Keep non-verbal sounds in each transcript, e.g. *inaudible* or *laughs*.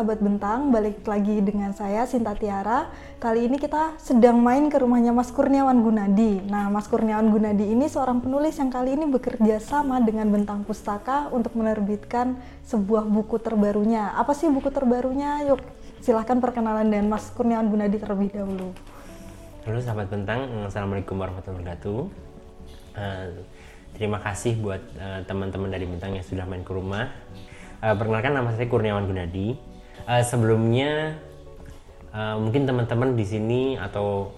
Sahabat Bentang, balik lagi dengan saya Sinta Tiara. Kali ini kita sedang main ke rumahnya Mas Kurniawan Gunadi. Nah, Mas Kurniawan Gunadi ini seorang penulis yang kali ini bekerja sama dengan Bentang Pustaka untuk menerbitkan sebuah buku terbarunya. Apa sih buku terbarunya? Yuk, silahkan perkenalan dengan Mas Kurniawan Gunadi terlebih dahulu. Halo sahabat Bentang, Assalamualaikum warahmatullahi wabarakatuh. Uh, terima kasih buat uh, teman-teman dari Bentang yang sudah main ke rumah Uh, perkenalkan nama saya Kurniawan Gunadi. Uh, sebelumnya uh, mungkin teman-teman di sini atau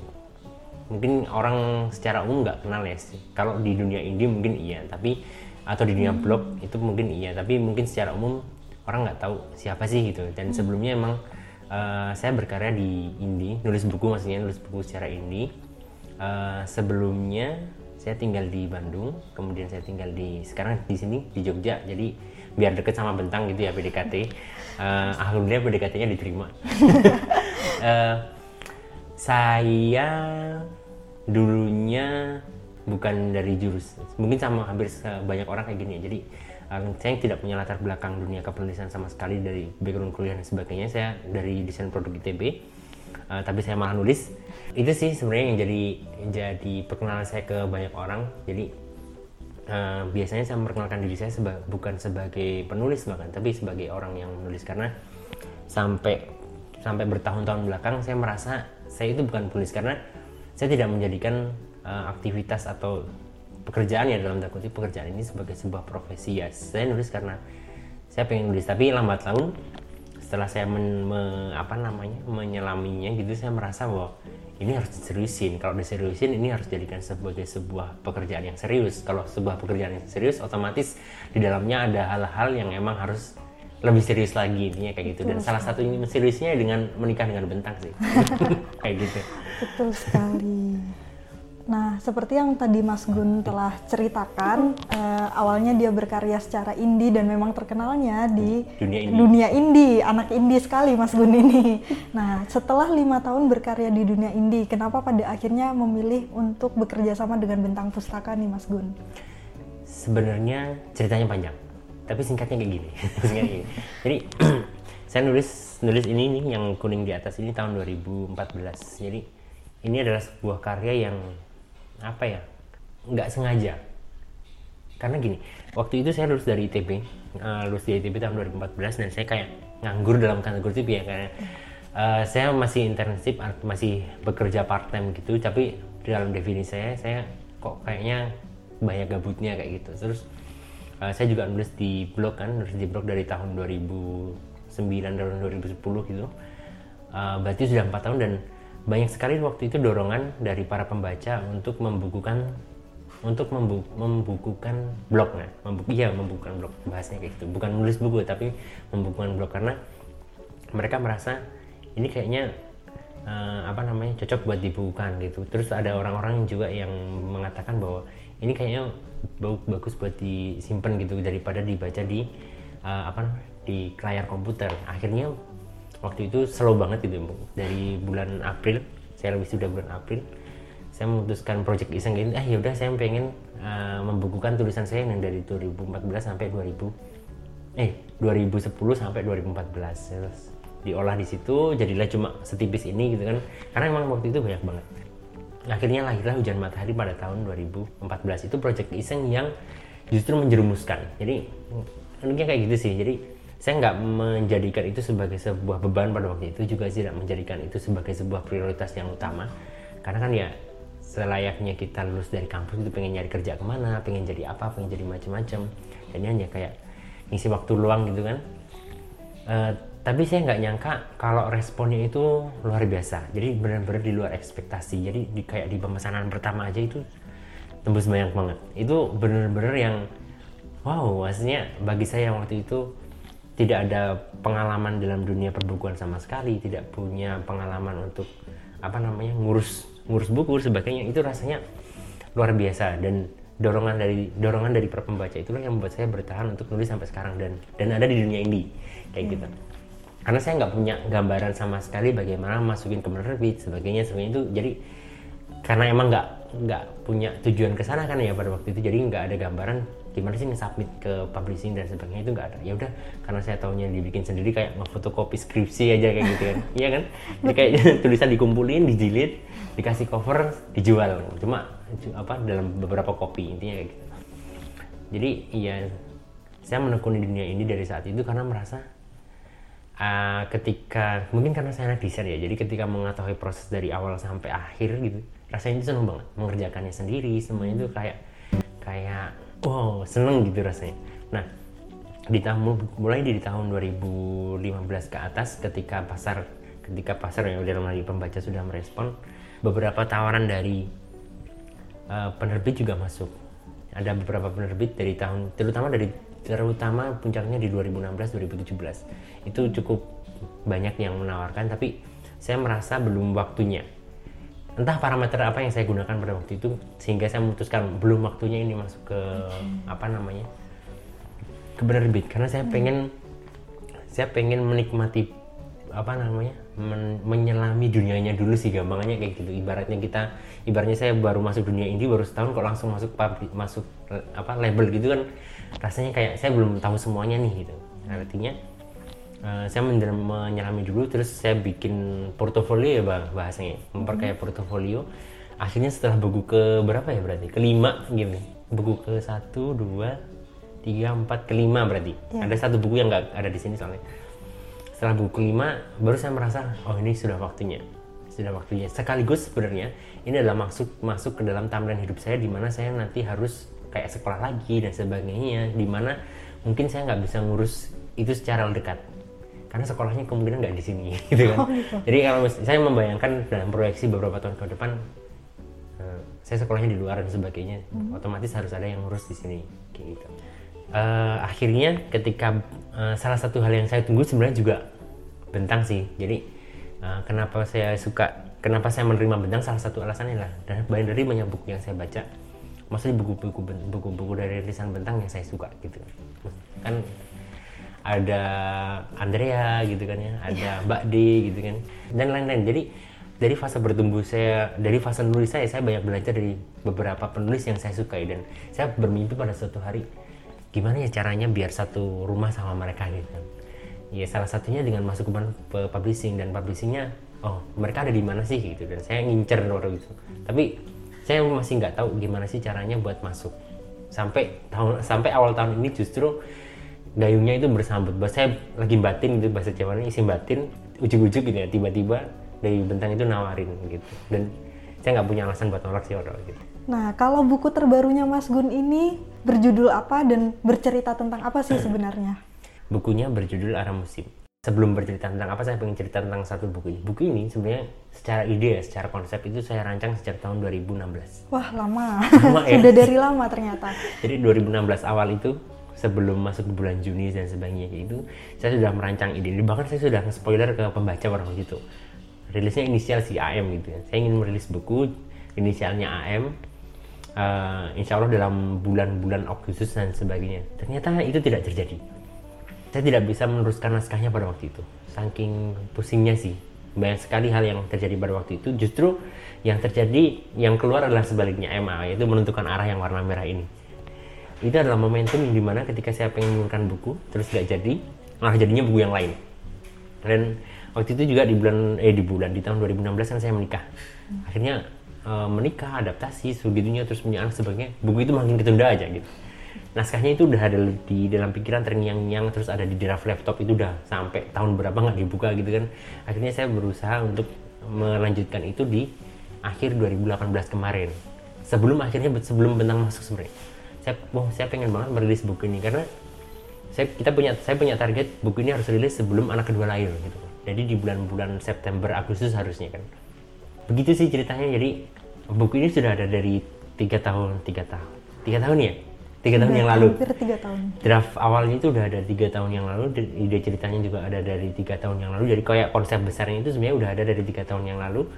mungkin orang secara umum nggak kenal ya. Kalau di dunia indie mungkin iya, tapi atau di dunia hmm. blog itu mungkin iya, tapi mungkin secara umum orang nggak tahu siapa sih gitu. Dan hmm. sebelumnya emang uh, saya berkarya di indie, nulis buku maksudnya nulis buku secara indie. Uh, sebelumnya saya tinggal di Bandung, kemudian saya tinggal di sekarang di sini di Jogja. Jadi biar deket sama bentang gitu ya PDKT uh, eh, alhamdulillah PDKT-nya diterima. Uh, *laughs* saya dulunya bukan dari jurus mungkin sama hampir banyak orang kayak gini ya. Jadi saya tidak punya latar belakang dunia kepenulisan sama sekali dari background kuliah dan sebagainya. Saya dari desain produk ITB uh, tapi saya malah nulis. Itu sih sebenarnya yang jadi jadi perkenalan saya ke banyak orang. Jadi uh, biasanya saya memperkenalkan diri saya seba bukan sebagai penulis bahkan tapi sebagai orang yang menulis. Karena sampai sampai bertahun-tahun belakang saya merasa saya itu bukan penulis. Karena saya tidak menjadikan uh, aktivitas atau pekerjaan ya dalam kutip pekerjaan ini sebagai sebuah profesi. Ya saya nulis karena saya pengen nulis. Tapi lambat laun setelah saya men, me, apa namanya menyelaminya gitu saya merasa bahwa ini harus diseriusin. Kalau diseriusin ini harus dijadikan sebagai sebuah pekerjaan yang serius. Kalau sebuah pekerjaan yang serius otomatis di dalamnya ada hal-hal yang emang harus lebih serius lagi intinya kayak gitu. Dan salah satu ini seriusnya dengan menikah dengan bentang sih. *laughs* Kayak gitu. Betul sekali Nah, seperti yang tadi Mas Gun telah ceritakan, uh, awalnya dia berkarya secara indie dan memang terkenalnya di dunia indie. dunia indie, anak indie sekali Mas Gun ini. *laughs* Nah, setelah lima tahun berkarya di dunia indie, kenapa pada akhirnya memilih untuk bekerja sama dengan Bentang Pustaka nih Mas Gun? Sebenarnya ceritanya panjang, tapi singkatnya kayak gini. *laughs* gini. Jadi *clears throat* saya nulis nulis ini nih yang kuning di atas ini tahun 2014. Jadi ini adalah sebuah karya yang apa ya nggak sengaja. Karena gini waktu itu saya lulus dari ITB uh, lulus dari ITB tahun 2014 dan saya kayak nganggur dalam tanda kutip ya kayak uh, saya masih internship masih bekerja part time gitu tapi di dalam definisi saya saya kok kayaknya banyak gabutnya kayak gitu. Terus uh, saya juga nulis di blog kan nulis di blog dari tahun 2009 dan 2010 gitu. Uh, berarti sudah empat tahun dan banyak sekali waktu itu dorongan dari para pembaca untuk membukukan untuk membu membukukan blognya. Membuku iya membukukan blog bahasanya kayak gitu. Bukan nulis buku tapi membukukan blog. Karena mereka merasa ini kayaknya uh, apa namanya cocok buat dibukukan gitu. Terus ada orang-orang juga yang mengatakan bahwa ini kayaknya bagus buat disimpan gitu daripada dibaca di uh, apa di layar komputer. Akhirnya waktu itu slow banget gitu dari bulan April saya lebih sudah bulan April saya memutuskan project iseng ini ah yaudah saya pengen uh, membukukan tulisan saya yang dari 2014 sampai 2000 eh 2010 sampai 2014 terus diolah di situ jadilah cuma setipis ini gitu kan. Karena emang waktu itu banyak banget. Akhirnya lahirlah hujan matahari pada tahun 2014 itu project iseng yang justru menjerumuskan. Jadi uniknya kayak gitu sih. Jadi saya nggak menjadikan itu sebagai sebuah beban pada waktu itu juga tidak menjadikan itu sebagai sebuah prioritas yang utama. Karena kan ya selayaknya kita lulus dari kampus itu pengen nyari kerja ke mana pengen jadi apa pengen jadi macam-macam. Dan hanya kayak ngisi waktu luang gitu kan. Uh, tapi saya nggak nyangka kalau responnya itu luar biasa. Jadi benar-benar di luar ekspektasi. Jadi di, kayak di pemesanan pertama aja itu tembus banyak banget. Itu benar-benar yang wow maksudnya bagi saya waktu itu tidak ada pengalaman dalam dunia perbukuan sama sekali, tidak punya pengalaman untuk apa namanya ngurus ngurus buku sebagainya itu rasanya luar biasa dan dorongan dari dorongan dari para pembaca itulah yang membuat saya bertahan untuk nulis sampai sekarang dan dan ada di dunia ini kayak gitu. hmm. gitu karena saya nggak punya gambaran sama sekali bagaimana masukin ke penerbit sebagainya sebagainya itu jadi karena emang nggak nggak punya tujuan ke sana kan ya pada waktu itu jadi nggak ada gambaran gimana sih submit ke publishing dan sebagainya itu nggak ada. Ya udah karena saya tahunya dibikin sendiri kayak fotokopi skripsi aja kayak gitu kan. Iya kan? Jadi kayak *laughs* tulisan dikumpulin dijilid dikasih cover dijual. Cuma apa dalam beberapa kopi intinya kayak gitu. Jadi iya saya menekuni dunia ini dari saat itu karena merasa uh, ketika mungkin karena saya anak desain ya jadi ketika mengetahui proses dari awal sampai akhir gitu rasanya itu seneng banget mengerjakannya sendiri semuanya itu kayak kayak wow seneng gitu rasanya. Nah di tahun mulai di tahun 2015 ke atas ketika pasar ketika pasar yang dalam lagi pembaca sudah merespon beberapa tawaran dari uh, penerbit juga masuk. Ada beberapa penerbit dari tahun terutama dari terutama puncaknya di 2016 2017 itu cukup banyak yang menawarkan tapi saya merasa belum waktunya entah parameter apa yang saya gunakan pada waktu itu sehingga saya memutuskan belum waktunya ini masuk ke okay. apa namanya ke penerbit karena saya hmm. pengen saya pengen menikmati apa namanya men menyelami dunianya dulu sih gampangnya kayak gitu ibaratnya kita ibaratnya saya baru masuk dunia ini baru setahun kok langsung masuk pabrik masuk apa label gitu kan rasanya kayak saya belum tahu semuanya nih gitu artinya uh, saya menyelami dulu terus saya bikin portofolio ya bang bahasanya. Memperkaya hmm. portofolio. Akhirnya setelah buku ke berapa ya berarti? Kelima gitu buku ke satu dua tiga empat kelima berarti. Ya. ada satu buku yang nggak ada di sini soalnya. Setelah buku kelima baru saya merasa oh ini sudah waktunya. Sudah waktunya. Sekaligus sebenarnya ini adalah masuk masuk ke dalam timeline hidup saya di mana saya nanti harus kayak sekolah lagi dan sebagainya di mana mungkin saya nggak bisa ngurus itu secara dekat karena sekolahnya kemungkinan nggak di sini *laughs* gitu kan. Oh, gitu. Jadi kalau saya membayangkan dalam proyeksi beberapa tahun ke depan uh, saya sekolahnya di luar dan sebagainya, hmm. otomatis harus ada yang ngurus di sini kayak gitu. Uh, akhirnya ketika uh, salah satu hal yang saya tunggu sebenarnya juga bentang sih. Jadi uh, kenapa saya suka, kenapa saya menerima bentang salah satu alasannya lah dan dari banyak buku yang saya baca, maksudnya buku-buku buku-buku dari rilisan bentang yang saya suka gitu. Kan ada Andrea gitu kan ya, ada yeah. Mbak D gitu kan, dan lain-lain. Jadi dari fase bertumbuh saya, dari fase nulis saya, saya banyak belajar dari beberapa penulis yang saya sukai dan saya bermimpi pada suatu hari gimana ya caranya biar satu rumah sama mereka gitu kan. Ya salah satunya dengan masuk ke publishing dan publishingnya, oh mereka ada di mana sih gitu dan saya ngincer waktu gitu. Tapi saya masih nggak tahu gimana sih caranya buat masuk sampai tahun sampai awal tahun ini justru gayungnya itu bersambut. Bahasa saya lagi batin gitu bahasa Jawa ini isi batin ujuk-ujuk gitu ya tiba-tiba dari bentang itu nawarin gitu. Dan saya nggak punya alasan buat nolak sih orang gitu. Nah kalau buku terbarunya Mas Gun ini berjudul apa dan bercerita tentang apa sih *clears throat* sebenarnya? Bukunya berjudul Arah Musim. Sebelum bercerita tentang apa saya pengen cerita tentang satu buku ini. Buku ini sebenarnya secara ide ya secara konsep itu saya rancang sejak tahun 2016 wah lama, lama ya? *laughs* sudah dari lama ternyata. Jadi 2016 awal itu sebelum masuk bulan Juni dan sebagainya itu saya sudah merancang ide bahkan saya sudah spoiler ke pembaca waktu itu. Rilisnya inisial si AM gitu ya. Saya ingin merilis buku inisialnya AM uh, eh, insya Allah dalam bulan-bulan Agustus dan sebagainya. Ternyata itu tidak terjadi. Saya tidak bisa meneruskan naskahnya pada waktu itu. Saking pusingnya sih. Banyak sekali hal yang terjadi pada waktu itu. Justru yang terjadi yang keluar adalah sebaliknya. MA yaitu menentukan arah yang warna merah ini itu adalah momentum yang di mana ketika saya pengen menurunkan buku terus gak jadi malah jadinya buku yang lain. Dan waktu itu juga di bulan eh di bulan di tahun 2016 kan saya menikah. Akhirnya e, menikah adaptasi sebegitunya terus punya anak sebagainya buku itu makin ketunda aja gitu. Naskahnya itu udah ada di dalam pikiran terngiang-ngiang terus ada di draft laptop itu udah sampai tahun berapa nggak dibuka gitu kan. Akhirnya saya berusaha untuk melanjutkan itu di akhir 2018 kemarin. Sebelum akhirnya sebelum bentang masuk sebenarnya saya oh saya pengen banget merilis buku ini karena saya kita punya saya punya target buku ini harus rilis sebelum anak kedua lahir gitu. Jadi di bulan-bulan September Agustus harusnya kan. Begitu sih ceritanya jadi buku ini sudah ada dari tiga tahun tiga tahun. Tiga tahun ya? Tiga tahun yang lalu. tiga tahun. Draft awalnya itu udah ada tiga tahun yang lalu ide ceritanya juga ada dari tiga tahun yang lalu. Jadi kayak konsep besarnya itu sebenarnya udah ada dari tiga tahun yang lalu.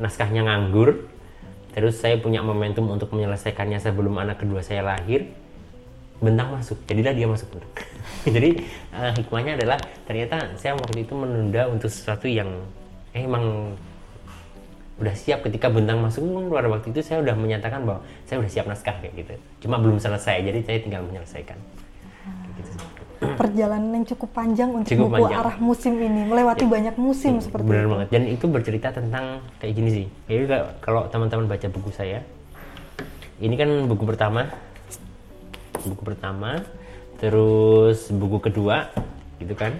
Naskahnya nganggur terus saya punya momentum untuk menyelesaikannya sebelum anak kedua saya lahir. Bentang masuk jadilah dia masuk *laughs* jadi uh, hikmahnya adalah ternyata saya waktu itu menunda untuk sesuatu yang eh, emang udah siap ketika bentang masuk. Pun waktu itu saya udah menyatakan bahwa saya udah siap naskah kayak gitu. Cuma belum selesai jadi saya tinggal menyelesaikan perjalanan yang cukup panjang untuk cukup buku panjang. arah musim ini melewati ya, banyak musim ya, seperti benar itu. banget. Dan itu bercerita tentang kayak gini sih. Jadi kalau teman-teman baca buku saya ini kan buku pertama. Buku pertama terus buku kedua gitu kan.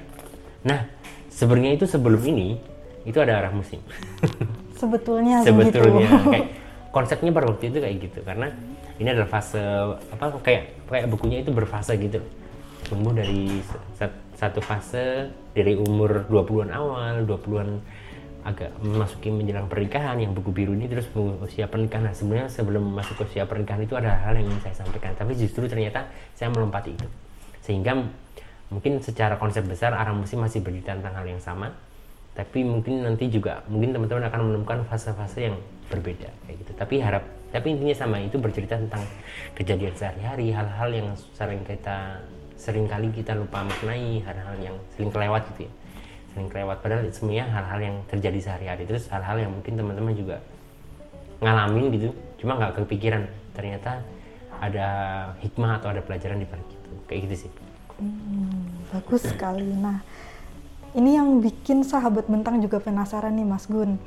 Nah sebenarnya itu sebelum ini itu ada arah musim. *laughs* Sebetulnya sebetulnya kayak konsepnya pada waktu itu kayak gitu. Karena ini adalah fase apa kayak kayak bukunya itu berfase gitu tumbuh dari satu fase dari umur 20-an awal 20-an agak memasuki menjelang pernikahan yang buku biru ini terus usia pernikahan. Nah sebenarnya sebelum masuk usia pernikahan itu ada hal yang ingin saya sampaikan tapi justru ternyata saya melompati itu. Sehingga mungkin secara konsep besar arah musim masih bercerita tentang hal yang sama tapi mungkin nanti juga mungkin teman-teman akan menemukan fase-fase yang berbeda kayak gitu. Tapi harap tapi intinya sama itu bercerita tentang kejadian sehari-hari hal-hal yang sering kita sering kali kita lupa maknai hal-hal yang sering kelewat gitu ya sering kelewat padahal semuanya hal-hal yang terjadi sehari-hari terus hal-hal yang mungkin teman-teman juga ngalamin gitu cuma nggak kepikiran ternyata ada hikmah atau ada pelajaran di balik itu kayak gitu sih Hmm, bagus sekali. Nah, ini yang bikin sahabat bentang juga penasaran nih Mas Gun.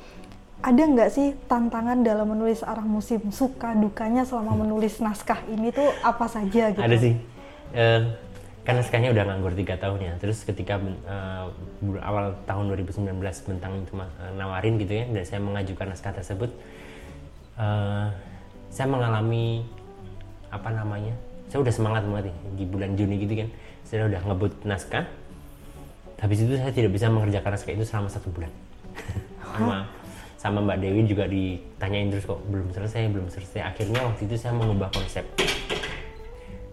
Ada nggak sih tantangan dalam menulis arah musim? Suka dukanya selama menulis naskah ini tuh apa saja gitu? Ada sih. Uh, kan naskahnya udah nganggur tiga tahun ya. Terus ketika uh, awal tahun 2019 bentang itu uh, nawarin gitu ya, dan saya mengajukan naskah tersebut, uh, saya mengalami apa namanya? Saya udah semangat banget nih di bulan Juni gitu kan saya udah ngebut naskah habis itu saya tidak bisa mengerjakan naskah itu selama satu bulan *laughs* sama sama Mbak Dewi juga ditanyain terus kok belum selesai belum selesai akhirnya waktu itu saya mengubah konsep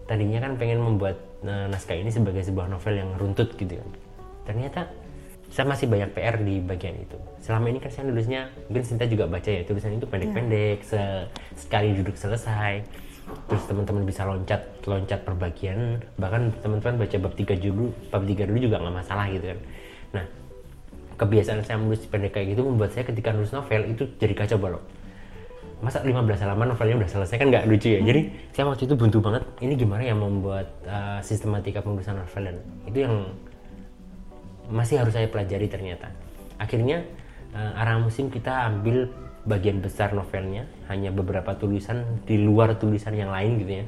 tadinya kan pengen membuat uh, naskah ini sebagai sebuah novel yang runtut gitu kan. Ternyata saya masih banyak PR di bagian itu. Selama ini kan saya nulisnya mungkin Sinta juga baca ya tulisan itu pendek-pendek yeah. sekali duduk selesai. Terus teman-teman bisa loncat loncat per bagian bahkan teman-teman baca bab tiga dulu bab tiga dulu juga nggak masalah gitu kan. Nah kebiasaan saya menulis pendek kayak gitu membuat saya ketika nulis novel itu jadi kacau balau masa 15 halaman novelnya udah selesai kan nggak lucu ya? Jadi saya waktu itu buntu banget ini gimana ya membuat uh, sistematika penulisan novel dan itu yang masih harus saya pelajari ternyata. Akhirnya uh, arah musim kita ambil bagian besar novelnya hanya beberapa tulisan di luar tulisan yang lain gitu ya.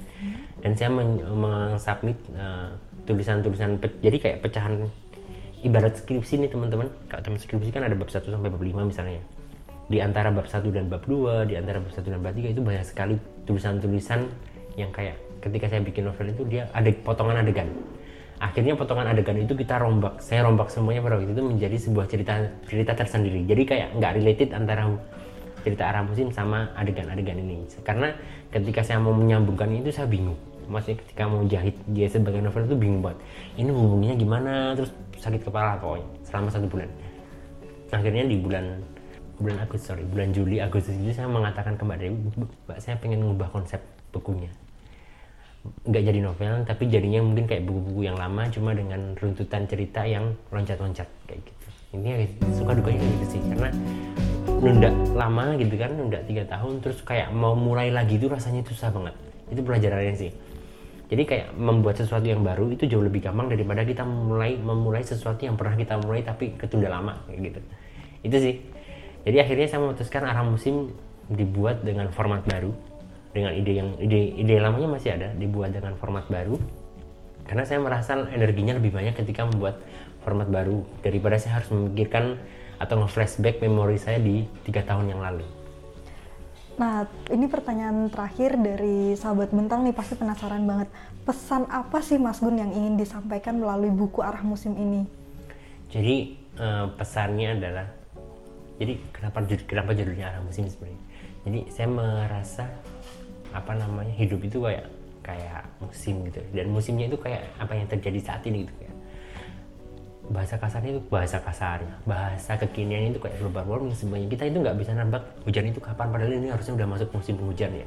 Dan saya mengsubmit uh, tulisan-tulisan jadi kayak pecahan ibarat skripsi nih teman-teman. Kalau teman skripsi kan ada bab 1 sampai bab 5 misalnya di antara bab 1 dan bab 2 di antara bab 1 dan bab 3 itu banyak sekali tulisan-tulisan yang kayak ketika saya bikin novel itu dia ada potongan adegan. Akhirnya potongan adegan itu kita rombak saya rombak semuanya pada waktu itu menjadi sebuah cerita cerita tersendiri. Jadi kayak nggak related antara cerita arah musim sama adegan-adegan ini. Karena ketika saya mau menyambungkan itu saya bingung. Maksudnya ketika mau jahit dia sebagai novel itu bingung banget. Ini hubungannya gimana? Terus sakit kepala pokoknya selama satu bulan. Akhirnya di bulan bulan Agustus sorry bulan Juli Agustus itu saya mengatakan ke Mbak Dewi Mbak saya pengen mengubah konsep bukunya. Nggak jadi novel tapi jadinya mungkin kayak buku-buku yang lama cuma dengan runtutan cerita yang loncat-loncat kayak gitu. Ini suka dukanya gitu sih karena nunda lama gitu kan nunda tiga tahun terus kayak mau mulai lagi itu rasanya susah banget. Itu pelajarannya sih. Jadi kayak membuat sesuatu yang baru itu jauh lebih gampang daripada kita memulai memulai sesuatu yang pernah kita mulai tapi ketunda lama kayak gitu. Itu sih jadi akhirnya saya memutuskan arah musim dibuat dengan format baru dengan ide yang ide ide lamanya masih ada dibuat dengan format baru karena saya merasa energinya lebih banyak ketika membuat format baru daripada saya harus memikirkan atau nge-flashback memori saya di tiga tahun yang lalu. Nah, ini pertanyaan terakhir dari sahabat bentang nih pasti penasaran banget. Pesan apa sih Mas Gun yang ingin disampaikan melalui buku Arah Musim ini? Jadi uh, pesannya adalah, jadi kenapa kenapa judulnya Arah Musim sebenarnya? Jadi saya merasa apa namanya hidup itu kayak kayak musim gitu. Dan musimnya itu kayak apa yang terjadi saat ini gitu kayak. Bahasa kasarnya itu bahasa kasarnya. Bahasa kekinian itu kayak global warming sebenarnya. Kita itu nggak bisa nebak hujan itu kapan padahal ini harusnya udah masuk musim penghujan ya.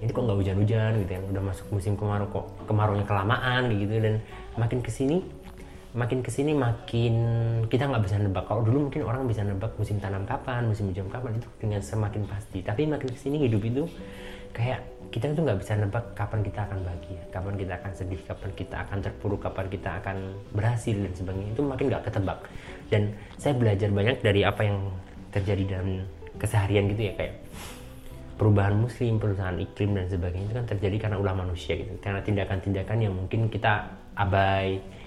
Ini kok nggak hujan-hujan gitu ya udah masuk musim kemarau kok kemaraunya kelamaan gitu. Dan makin ke sini makin ke sini makin kita nggak bisa nebak. Kalau dulu mungkin orang bisa nebak musim tanam kapan musim hujan kapan itu dengan semakin pasti. Tapi makin ke sini hidup itu kayak kita itu nggak bisa nebak kapan kita akan bahagia kapan kita akan sedih kapan kita akan terpuruk kapan kita akan berhasil dan sebagainya. Itu makin nggak ketebak. Dan saya belajar banyak dari apa yang terjadi dalam keseharian gitu ya kayak perubahan muslim perubahan iklim dan sebagainya itu kan terjadi karena ulah manusia gitu. Karena tindakan-tindakan yang mungkin kita abai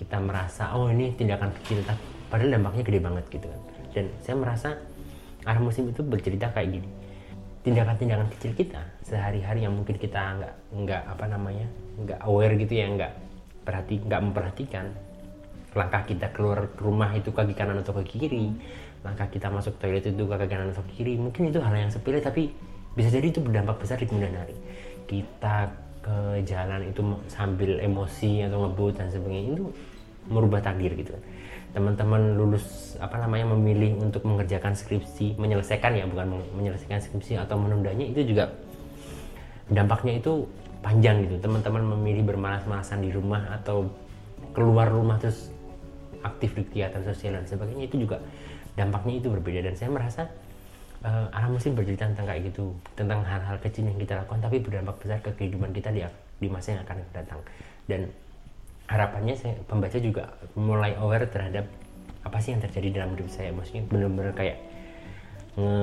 kita merasa oh ini tindakan kecil padahal dampaknya gede banget gitu kan. Dan saya merasa arah musim itu bercerita kayak gini. Tindakan-tindakan kecil kita sehari-hari yang mungkin kita nggak nggak apa namanya nggak aware gitu ya nggak perhati nggak memperhatikan langkah kita keluar rumah itu kaki kanan atau kaki kiri langkah kita masuk toilet itu kaki kanan atau kiri mungkin itu hal yang sepele tapi bisa jadi itu berdampak besar di kemudian hari. Kita ke jalan itu sambil emosi atau ngebut dan sebagainya itu merubah takdir gitu. Teman-teman lulus apa namanya memilih untuk mengerjakan skripsi menyelesaikan ya bukan menyelesaikan skripsi atau menundanya itu juga dampaknya itu panjang gitu. Teman-teman memilih bermalas-malasan di rumah atau keluar rumah terus aktif di kegiatan sosial dan sebagainya itu juga dampaknya itu berbeda. Dan saya merasa uh, arah musim bercerita tentang kayak gitu tentang hal-hal kecil yang kita lakukan tapi berdampak besar ke kehidupan kita di, di masa yang akan datang. Dan harapannya saya pembaca juga mulai aware terhadap apa sih yang terjadi dalam hidup saya. Maksudnya benar-benar kayak nge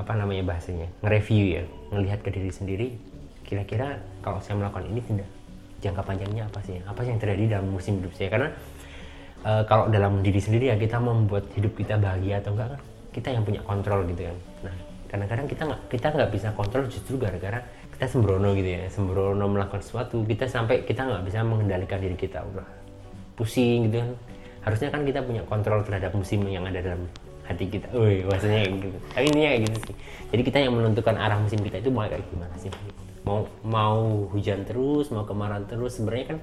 apa namanya bahasanya nge-review ya melihat ke diri sendiri kira-kira kalau saya melakukan ini tidak jangka panjangnya apa sih? Apa sih yang terjadi dalam musim hidup saya? Karena e, kalau dalam diri sendiri ya kita membuat hidup kita bahagia atau enggak kan kita yang punya kontrol gitu kan nah kadang-kadang kita nggak kita nggak bisa kontrol justru gara-gara kita sembrono gitu ya sembrono melakukan sesuatu kita sampai kita nggak bisa mengendalikan diri kita udah pusing gitu kan harusnya kan kita punya kontrol terhadap musim yang ada dalam hati kita, woi maksudnya kayak gitu. Tapi ini kayak gitu sih. Jadi kita yang menentukan arah musim kita itu mau kayak gimana sih? Mau mau hujan terus, mau kemarau terus, sebenarnya kan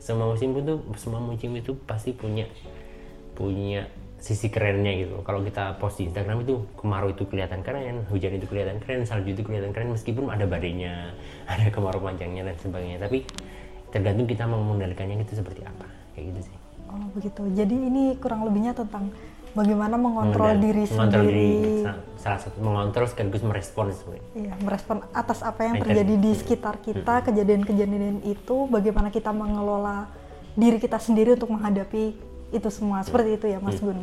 semua musim itu semua musim itu pasti punya punya sisi kerennya gitu. Kalau kita post di Instagram itu kemarau itu kelihatan keren hujan itu kelihatan keren salju itu kelihatan keren meskipun ada badainya *laughs* ada kemarau panjangnya dan sebagainya. Tapi tergantung kita mau mengendalikannya itu seperti apa. Kayak gitu sih. Oh begitu. Jadi ini kurang lebihnya tentang bagaimana mengontrol Mengendal, diri mengontrol sendiri. diri, salah satu mengontrol sekaligus merespon sebenarnya iya merespon atas apa yang terjadi di sekitar kita kejadian-kejadian itu bagaimana kita mengelola diri kita sendiri untuk menghadapi itu semua seperti itu ya Mas hmm. Gun.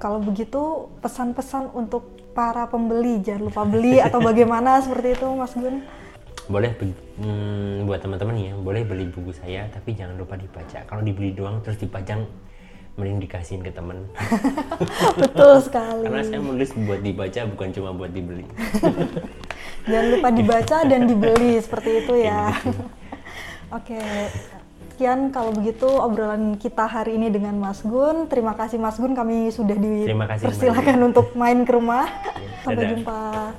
Kalau begitu pesan-pesan untuk para pembeli jangan lupa beli *laughs* atau bagaimana seperti itu Mas Gun? Boleh hmm, buat teman-teman ya, boleh beli buku saya tapi jangan lupa dibaca. Kalau dibeli doang terus dipajang mending dikasihin ke temen *laughs* betul sekali karena saya menulis buat dibaca bukan cuma buat dibeli *laughs* jangan lupa dibaca dan dibeli seperti itu ya gitu. oke Sekian kalau begitu obrolan kita hari ini dengan Mas Gun. Terima kasih Mas Gun, kami sudah dipersilakan untuk main ke rumah. Sampai jumpa.